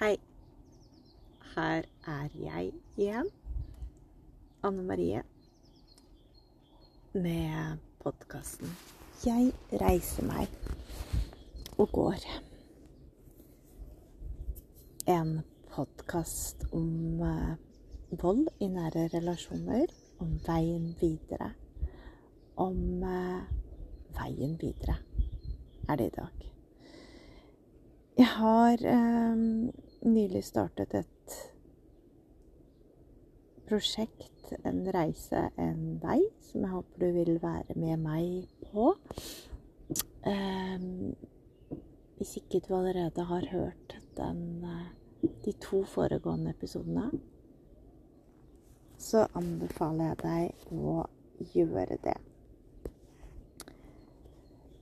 Hei. Her er jeg igjen. Anne Marie. Med podkasten 'Jeg reiser meg og går'. En podkast om eh, vold i nære relasjoner, om veien videre. Om eh, veien videre er det i dag. Jeg har eh, nylig startet et prosjekt, en reise, en vei, som jeg håper du vil være med meg på. Eh, hvis ikke du allerede har hørt den, eh, de to foregående episodene, så anbefaler jeg deg å gjøre det.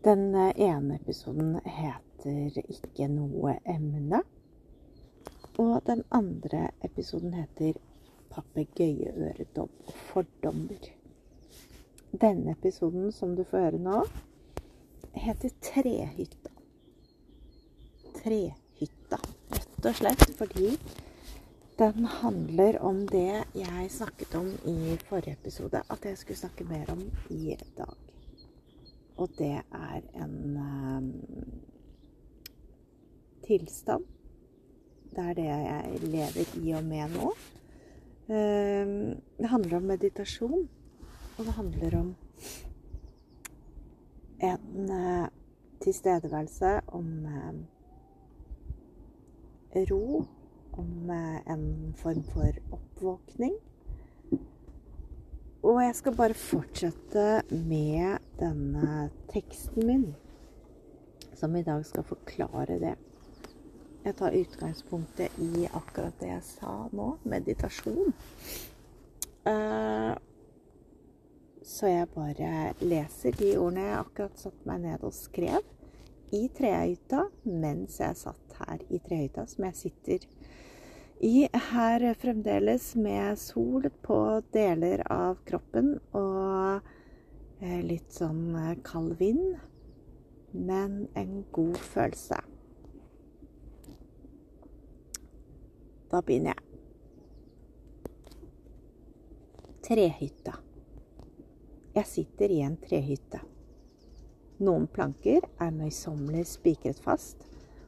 Den eh, ene episoden heter 'Ikke noe emne'. Og den andre episoden heter 'Papegøyeøredom og fordommer'. Denne episoden som du får høre nå, heter 'Trehytta'. Trehytta, rett og slett fordi den handler om det jeg snakket om i forrige episode, at jeg skulle snakke mer om i dag. Og det er en um, tilstand. Det er det jeg lever i og med nå. Um, det handler om meditasjon, og det handler om en uh, tilstedeværelse, om uh, ro, om uh, en form for oppvåkning. Og jeg skal bare fortsette med denne teksten min, som i dag skal forklare det. Jeg tar utgangspunktet i akkurat det jeg sa nå, meditasjon. Så jeg bare leser de ordene jeg akkurat satte meg ned og skrev i trehytta mens jeg satt her i trehytta, som jeg sitter i her fremdeles med sol på deler av kroppen og litt sånn kald vind, men en god følelse. Da begynner jeg. Trehytta. Jeg sitter i en trehytte. Noen planker er møysommelig spikret fast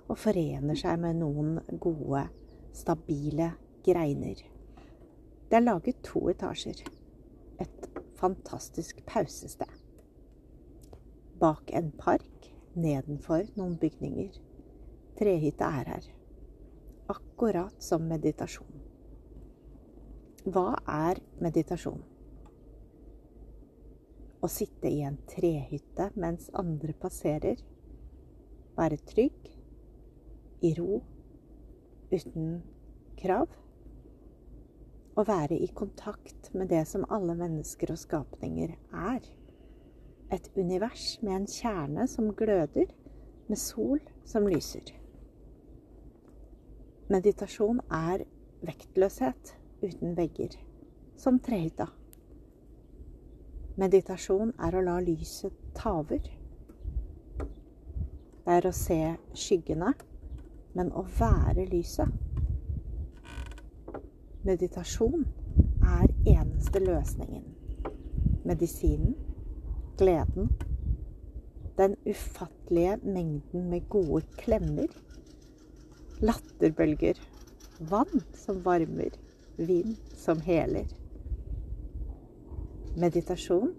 og forener seg med noen gode stabile greiner. Det er laget to etasjer. Et fantastisk pausested. Bak en park, nedenfor noen bygninger. Trehytta er her. Akkurat som meditasjon. Hva er meditasjon? Å sitte i en trehytte mens andre passerer. Være trygg, i ro uten krav. Å være i kontakt med det som alle mennesker og skapninger er. Et univers med en kjerne som gløder, med sol som lyser. Meditasjon er vektløshet uten vegger, som trehytta. Meditasjon er å la lyset ta over. Det er å se skyggene men å være lyset. Meditasjon er eneste løsningen. Medisinen, gleden, den ufattelige mengden med gode klemmer, latterbølger, vann som varmer, vind som heler. Meditasjon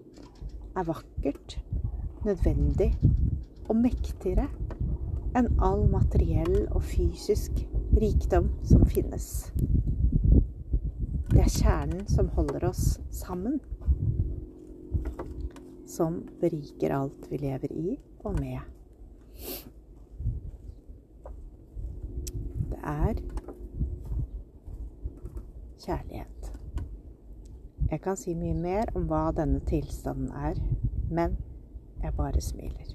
er vakkert, nødvendig og mektigere enn all materiell og fysisk rikdom som finnes. Det er kjernen som holder oss sammen. Som beriker alt vi lever i og med. Det er kjærlighet. Jeg kan si mye mer om hva denne tilstanden er, men jeg bare smiler.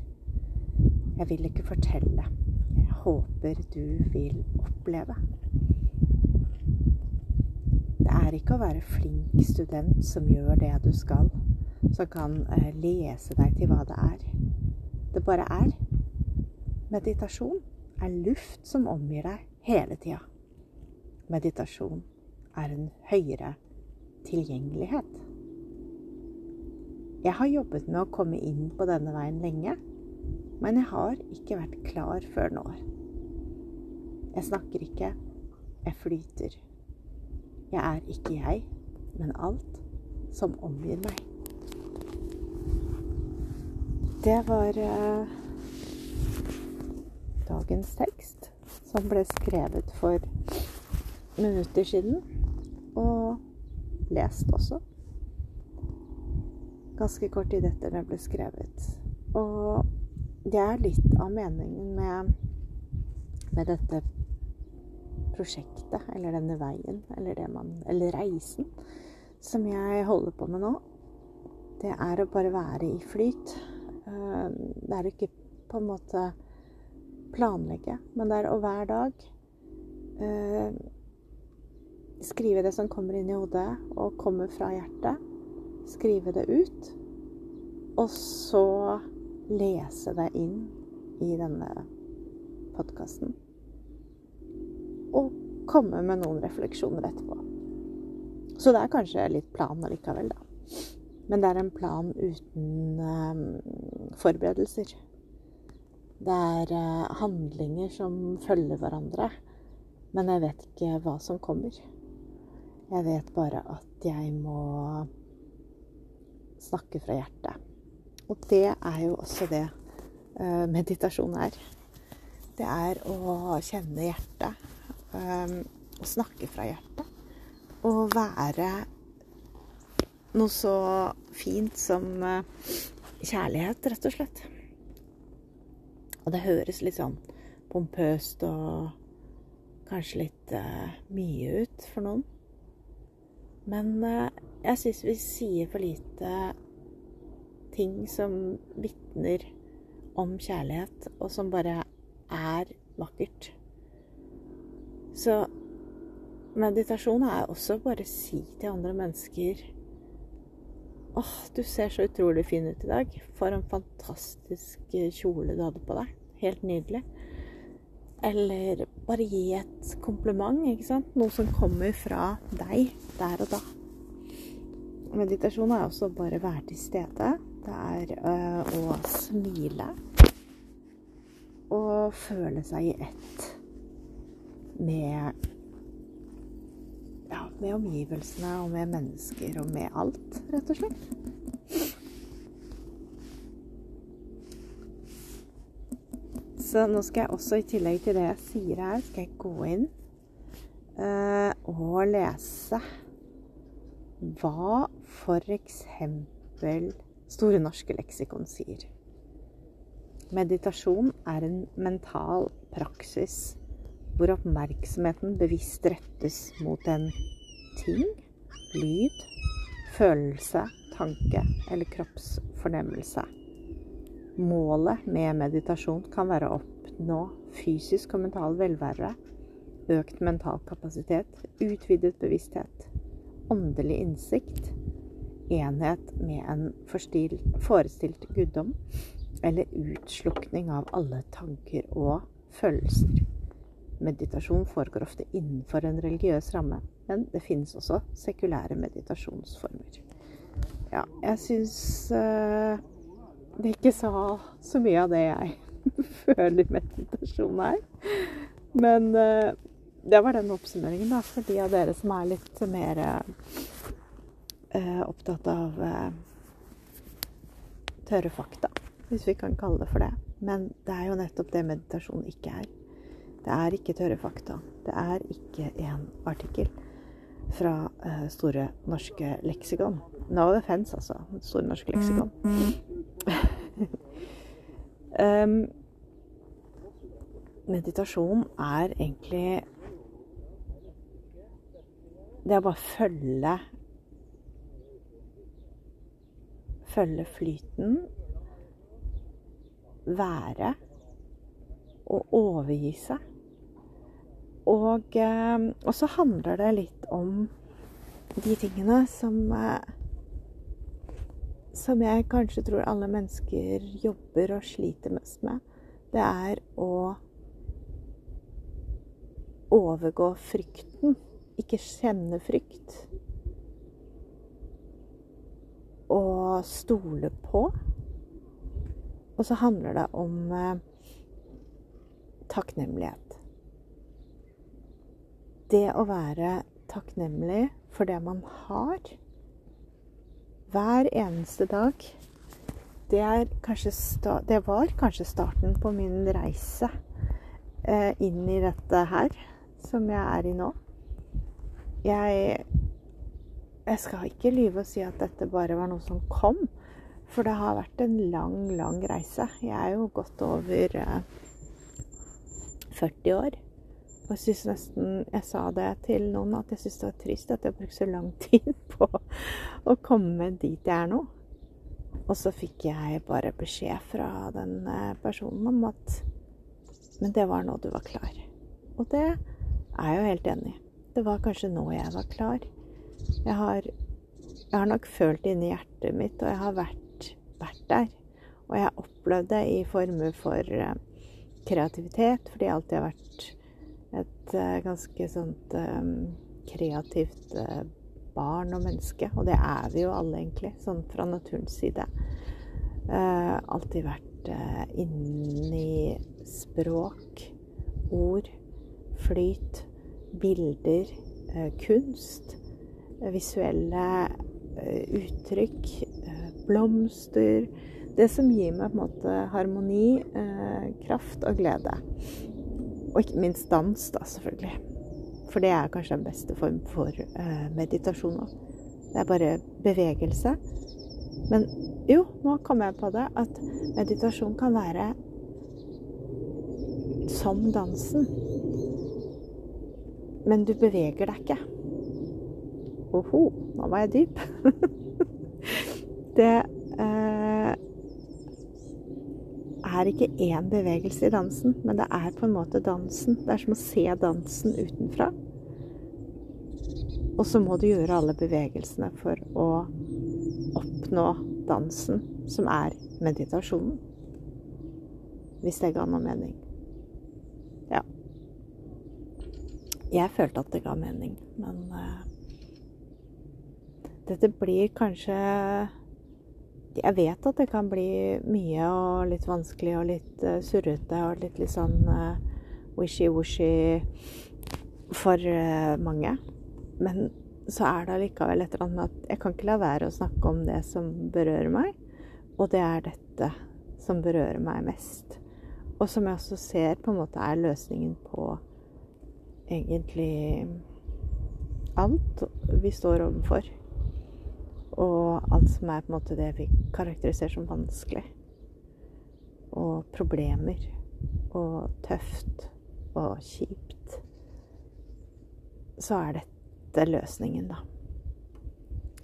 Jeg vil ikke fortelle. Jeg håper du vil oppleve. Det er ikke å være flink student som gjør det du skal, som kan lese deg til hva det er. Det bare er. Meditasjon er luft som omgir deg hele tida. meditasjon er en høyere tilgjengelighet. Jeg har jobbet med å komme inn på denne veien lenge, men jeg har ikke vært klar før nå. Jeg snakker ikke, jeg flyter. Jeg er ikke jeg, men alt som omgir meg. Det var uh, dagens tekst, som ble skrevet for minutter siden. Og lest også. Ganske kort tid etter det ble skrevet. Og det er litt av meningen med, med dette prosjektet, eller denne veien, eller, man, eller reisen, som jeg holder på med nå. Det er å bare være i flyt. Eh, det er ikke på en måte planlegge, men det er å hver dag eh, skrive det som kommer inn i hodet og kommer fra hjertet. Skrive det ut. Og så lese det inn i denne podkasten. Og komme med noen refleksjoner etterpå. Så det er kanskje litt plan allikevel, da. Men det er en plan uten um, forberedelser. Det er uh, handlinger som følger hverandre. Men jeg vet ikke hva som kommer. Jeg vet bare at jeg må snakke fra hjertet. Og det er jo også det uh, meditasjon er. Det er å kjenne hjertet. Um, å snakke fra hjertet. Og være noe så fint som uh, kjærlighet, rett og slett. Og det høres litt sånn pompøst og kanskje litt mye ut for noen. Men uh, jeg syns vi sier for lite ting som vitner om kjærlighet, og som bare er vakkert. Så meditasjon er også bare å si til andre mennesker Åh, oh, du ser så utrolig fin ut i dag. For en fantastisk kjole du hadde på deg. Helt nydelig. Eller bare gi et kompliment, ikke sant. Noe som kommer fra deg der og da. Meditasjon er også bare å være til stede. Det er øh, å smile. Og føle seg i ett med Ja, med omgivelsene og med mennesker og med alt, rett og slett. Så nå skal jeg også, i tillegg til det jeg sier her, skal jeg gå inn øh, og lese hva f.eks. Store norske leksikon sier. Meditasjon er en mental praksis hvor oppmerksomheten bevisst rettes mot en ting, lyd, følelse, tanke eller kroppsfornemmelse. Målet med meditasjon kan være å oppnå fysisk og mental velvære, økt mental kapasitet, utvidet bevissthet, åndelig innsikt, enhet med en forestilt guddom, eller utslukning av alle tanker og følelser. Meditasjon foregår ofte innenfor en religiøs ramme, men det finnes også sekulære meditasjonsformer. Ja, jeg syns uh, det ikke sa så mye av det jeg føler meditasjon er. Men uh, det var den oppsummeringen, da, for de av dere som er litt mer eh, opptatt av eh, tørre fakta, hvis vi kan kalle det for det. Men det er jo nettopp det meditasjon ikke er. Det er ikke tørre fakta. Det er ikke en artikkel fra eh, Store norske leksikon. No offence, altså. Store norske leksikon. um, meditasjon er egentlig Det er bare følge følge flyten, være og overgi seg. Og, eh, og, så handler det litt om de tingene som eh, Som jeg kanskje tror alle mennesker jobber og sliter mest med. Det er å overgå frykten, ikke kjenne frykt. Og stole på. Og så handler det om eh, takknemlighet. Det å være takknemlig for det man har hver eneste dag, det, det var kanskje starten på min reise eh, inn i dette her som jeg er i nå. Jeg, jeg skal ikke lyve og si at dette bare var noe som kom. For det har vært en lang, lang reise. Jeg er jo godt over eh, 40 år. Og jeg syns nesten Jeg sa det til noen at jeg syns det var trist at jeg brukte så lang tid på å komme dit jeg er nå. Og så fikk jeg bare beskjed fra den eh, personen om at Men det var nå du var klar. Og det er jeg jo helt enig i. Det var kanskje nå jeg var klar. Jeg har, jeg har nok følt det inni hjertet mitt, og jeg har vært, vært, der. Og jeg har opplevd det i former for uh, kreativitet, fordi jeg alltid har vært et uh, ganske sånt um, kreativt uh, barn og menneske. Og det er vi jo alle, egentlig, sånn fra naturens side. alltid vært uh, inni språk, ord, flyt bilder, uh, kunst, eh, visuelle eh, uttrykk, blomster Det som gir meg på en måte harmoni, kraft og glede. Og ikke minst dans, da, selvfølgelig. For det er kanskje den beste form for meditasjon òg. Det er bare bevegelse. Men jo, nå kom jeg på det at meditasjon kan være som dansen. Men du beveger deg ikke. Oho, nå var jeg dyp. det eh, er ikke én bevegelse i dansen, men det er på en måte dansen. Det er som å se dansen utenfra. Og så må du gjøre alle bevegelsene for å oppnå dansen, som er meditasjonen. Hvis det ga noe mening. Jeg følte at det ga mening, men uh, Dette blir kanskje Jeg vet at det kan bli mye og litt vanskelig og litt uh, surrete og litt, litt sånn uh, wishy-washy for mange. Men så er det allikevel et eller annet at jeg kan ikke la være å snakke om det som berører meg. Og det er dette som berører meg mest. Og som jeg også ser på en måte er løsningen på egentlig alt vi står overfor. Og alt som er på en måte det vi karakteriserer som vanskelig. Og problemer. Og tøft. Og kjipt. Så er dette løsningen, da.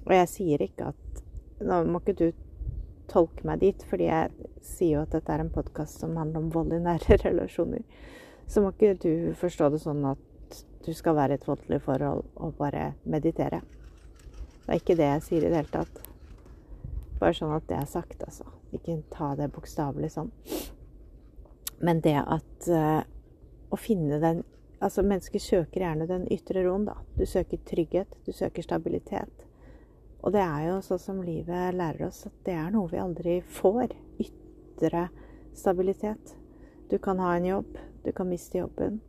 Og jeg sier ikke at Nå må ikke du tolke meg dit, fordi jeg sier jo at dette er en podkast som handler om vold i nære relasjoner. Så må ikke du forstå det sånn at du skal være i et voldelig forhold og bare meditere. Det er ikke det jeg sier i det hele tatt. Bare sånn at det er sagt, altså. Ikke ta det bokstavelig sånn. Men det at uh, Å finne den Altså, mennesker søker gjerne den ytre roen, da. Du søker trygghet, du søker stabilitet. Og det er jo sånn som livet lærer oss, at det er noe vi aldri får. Ytre stabilitet. Du kan ha en jobb, du kan miste jobben.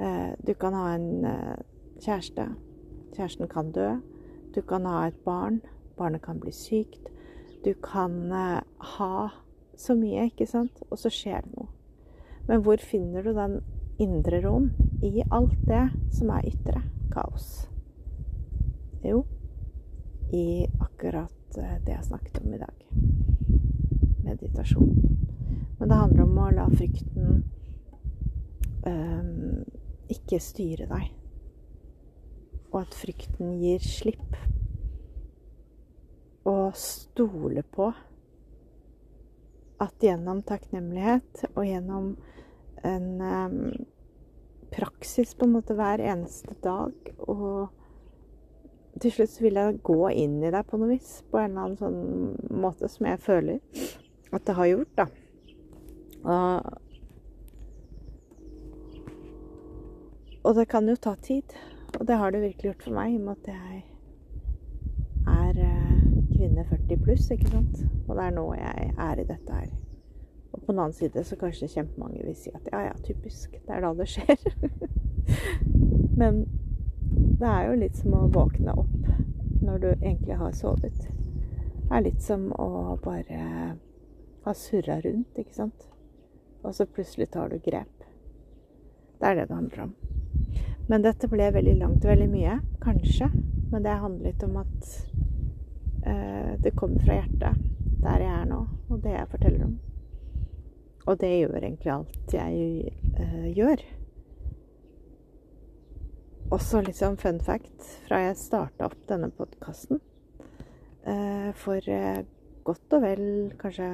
Eh, du kan ha en eh, kjæreste. Kjæresten kan dø. Du kan ha et barn. Barnet kan bli sykt. Du kan eh, ha så mye, ikke sant? Og så skjer det noe. Men hvor finner du den indre roen i alt det som er ytre kaos? Jo, i akkurat det jeg snakket om i dag. Meditasjon. Men det handler om å la frykten um, ikke styre deg, og at frykten gir slipp. Og stole på at gjennom takknemlighet og gjennom en um, praksis på en måte hver eneste dag og til slutt så vil jeg gå inn i deg på noe vis. På en eller annen sånn måte som jeg føler at det har gjort, da. Og Og det kan jo ta tid. Og det har det virkelig gjort for meg, i og med at jeg er eh, kvinne 40 pluss, ikke sant. Og det er nå jeg er i dette her. Og på den annen side så kanskje kjempemange vil si at ja, ja, typisk. Det er da det skjer. Men det er jo litt som å våkne opp når du egentlig har sovet. Det er litt som å bare ha surra rundt, ikke sant. Og så plutselig tar du grep. Det er det det handler om. Men dette ble veldig langt veldig mye. Kanskje. Men det handlet om at eh, det kommer fra hjertet. Der jeg er nå, og det jeg forteller om. Og det gjør egentlig alt jeg eh, gjør. Også litt sånn fun fact fra jeg starta opp denne podkasten eh, for eh, godt og vel kanskje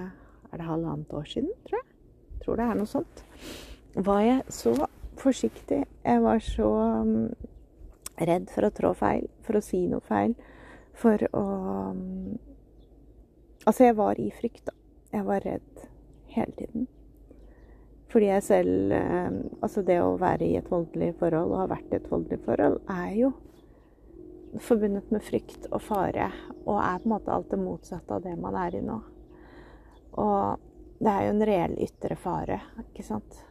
er det halvannet år siden, tror jeg. Tror det er noe sånt. Var jeg så forsiktig. Jeg var så um, redd for å trå feil, for å si noe feil, for å um, Altså, jeg var i frykt, da. Jeg var redd hele tiden. Fordi jeg selv um, Altså, det å være i et voldelig forhold, og ha vært i et voldelig forhold, er jo forbundet med frykt og fare, og er på en måte alt det motsatte av det man er i nå. Og det er jo en reell ytre fare, ikke sant.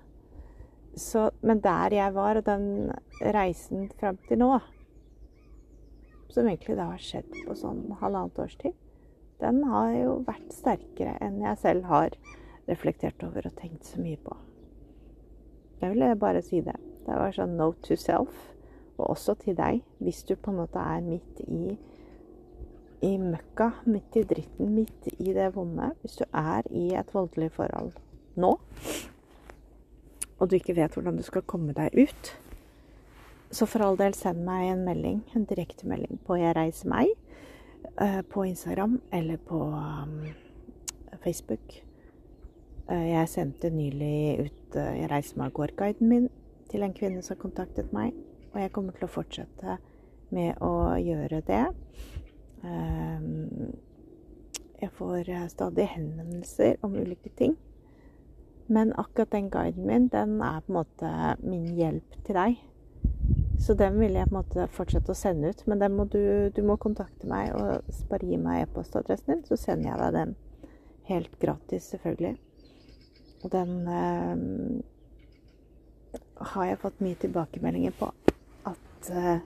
Så, men der jeg var, og den reisen fram til nå, som egentlig da har skjedd på sånn halvannet års tid, den har jo vært sterkere enn jeg selv har reflektert over og tenkt så mye på. Jeg ville bare si det. Det var sånn note to self, og også til deg, hvis du på en måte er midt i i møkka, midt i dritten, midt i det vonde, hvis du er i et voldelig forhold nå, og du ikke vet hvordan du skal komme deg ut, så for all del send meg en melding, en direktemelding på Jeg reiser meg eh, på Instagram eller på um, Facebook. Eh, jeg sendte nylig ut uh, Jeg reiser meg går-guiden min til en kvinne som kontaktet meg, og jeg kommer til å fortsette med å gjøre det. Jeg får eh, stadig henvendelser om ulike ting. Men akkurat den guiden min, den er på en måte min hjelp til deg. Så den vil jeg på en måte fortsette å sende ut. Men må du, du, må kontakte meg og bare gi meg e-postadressen din, så sender jeg deg den helt gratis, selvfølgelig. Og den eh, har jeg fått mye tilbakemeldinger på at eh,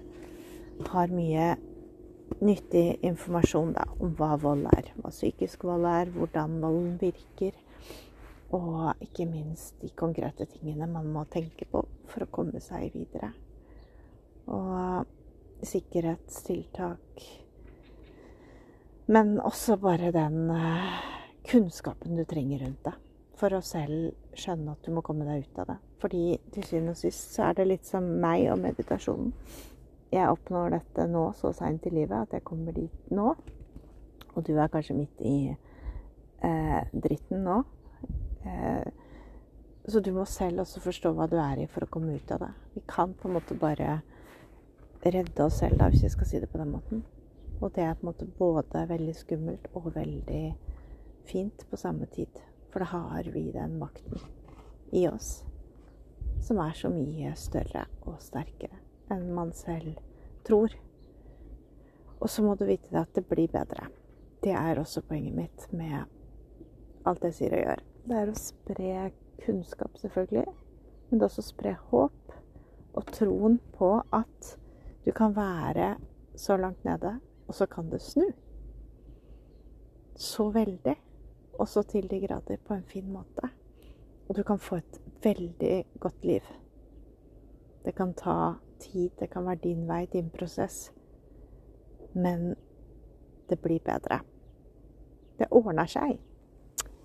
har mye nyttig informasjon da, om hva vold er. Hva psykisk vold er, hvordan volden virker. Og ikke minst de konkrete tingene man må tenke på for å komme seg videre. Og sikkerhetstiltak. Men også bare den uh, kunnskapen du trenger rundt det. For å selv skjønne at du må komme deg ut av det. Fordi til syvende og sist så er det litt som meg og meditasjonen jeg oppnår dette nå så seint i livet at jeg kommer dit nå. Og du er kanskje midt i eh, dritten nå. Eh, så du må selv også forstå hva du er i for å komme ut av det. Vi kan på en måte bare redde oss selv, da, hvis jeg skal si det på den måten. Og det er på en måte både veldig skummelt og veldig fint på samme tid. For da har vi den makten i oss som er så mye større og sterkere enn man selv tror. Og så må du vite at det blir bedre. Det er også poenget mitt med alt jeg sier og gjør. Det er å spre kunnskap, selvfølgelig, men det er også å spre håp og troen på at du kan være så langt nede, og så kan det snu. Så veldig. Og så til de grader på en fin måte. Og du kan få et veldig godt liv. Det kan ta tid, det kan være din vei, din prosess. Men det blir bedre. Det ordner seg.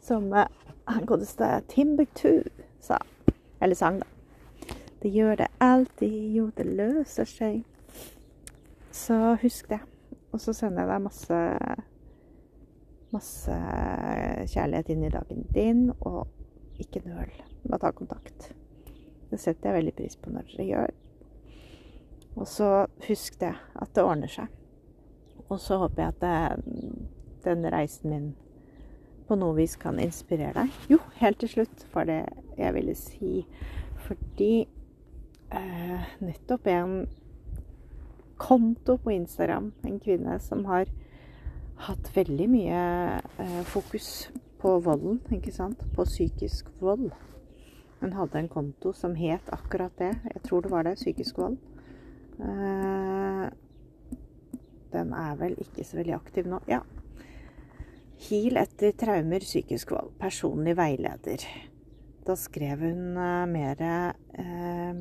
Som han godeste Timbuktu sa. Eller sang, da. Det gjør det alltid, jo, det løser seg. Så husk det. Og så sender jeg deg masse masse kjærlighet inn i dagen din, og ikke nøl med å ta kontakt. Det setter jeg veldig pris på når dere gjør. Og så husk det, at det ordner seg. Og så håper jeg at det, denne reisen min på noe vis kan inspirere deg. Jo, helt til slutt var det jeg ville si. Fordi eh, nettopp en konto på Instagram. En kvinne som har hatt veldig mye eh, fokus på volden, ikke sant? På psykisk vold. Hun hadde en konto som het akkurat det. Jeg tror det var det. Psykisk vold. Eh, den er vel ikke så veldig aktiv nå. Ja. HIL etter traumer, psykisk vold. Personlig veileder. Da skrev hun uh, mer eh,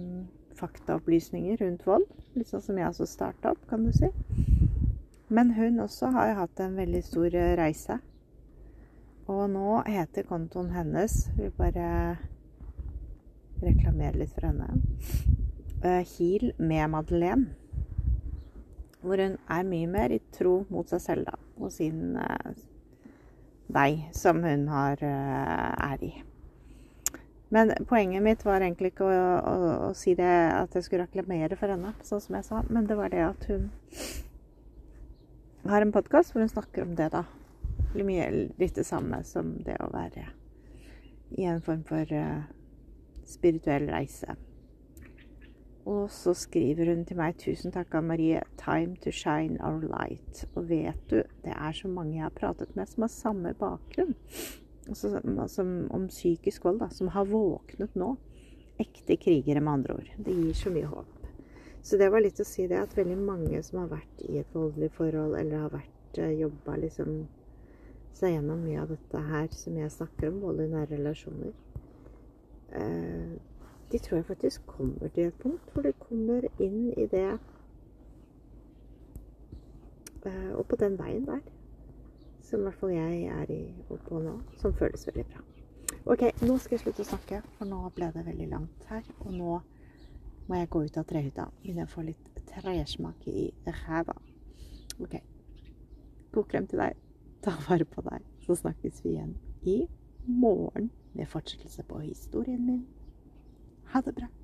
faktaopplysninger rundt vold. Litt sånn som jeg også starta opp, kan du si. Men hun også har jo hatt en veldig stor uh, reise. Og nå heter kontoen hennes Vi bare reklamerer litt for henne. Heal med Madeleine. Hvor hun er mye mer i tro mot seg selv da, og sin vei som hun har, er i. Men poenget mitt var egentlig ikke å, å, å, si det at jeg skulle reklamere for henne, sånn som jeg sa, men det var det at hun har en podkast hvor hun snakker om det, da. Mye litt det samme som det å være i en form for uh, spirituell reise. Og så skriver hun til meg 'Tusen takk, Anne Marie. Time to shine our light'. Og vet du, det er så mange jeg har pratet med som har samme bakgrunn altså, som, om psykisk vold, da, som har våknet nå. Ekte krigere, med andre ord. Det gir så mye håp. Så det var litt å si det at veldig mange som har vært i et voldelig forhold, eller har vært uh, jobba liksom seg gjennom mye av dette her som jeg snakker om, vold i nære relasjoner uh, De tror jeg faktisk kommer til et punkt hvor de kommer inn i det uh, Og på den veien der som i hvert fall jeg er i på nå, som føles veldig bra. Ok, nå skal jeg slutte å snakke, for nå ble det veldig langt her. Og nå må jeg gå ut av trehytta. Begynner jeg får litt tresmak i ræva. Ok. God klem til deg. Ta vare på deg. Så snakkes vi igjen i morgen med fortsettelse på historien min. Ha det bra.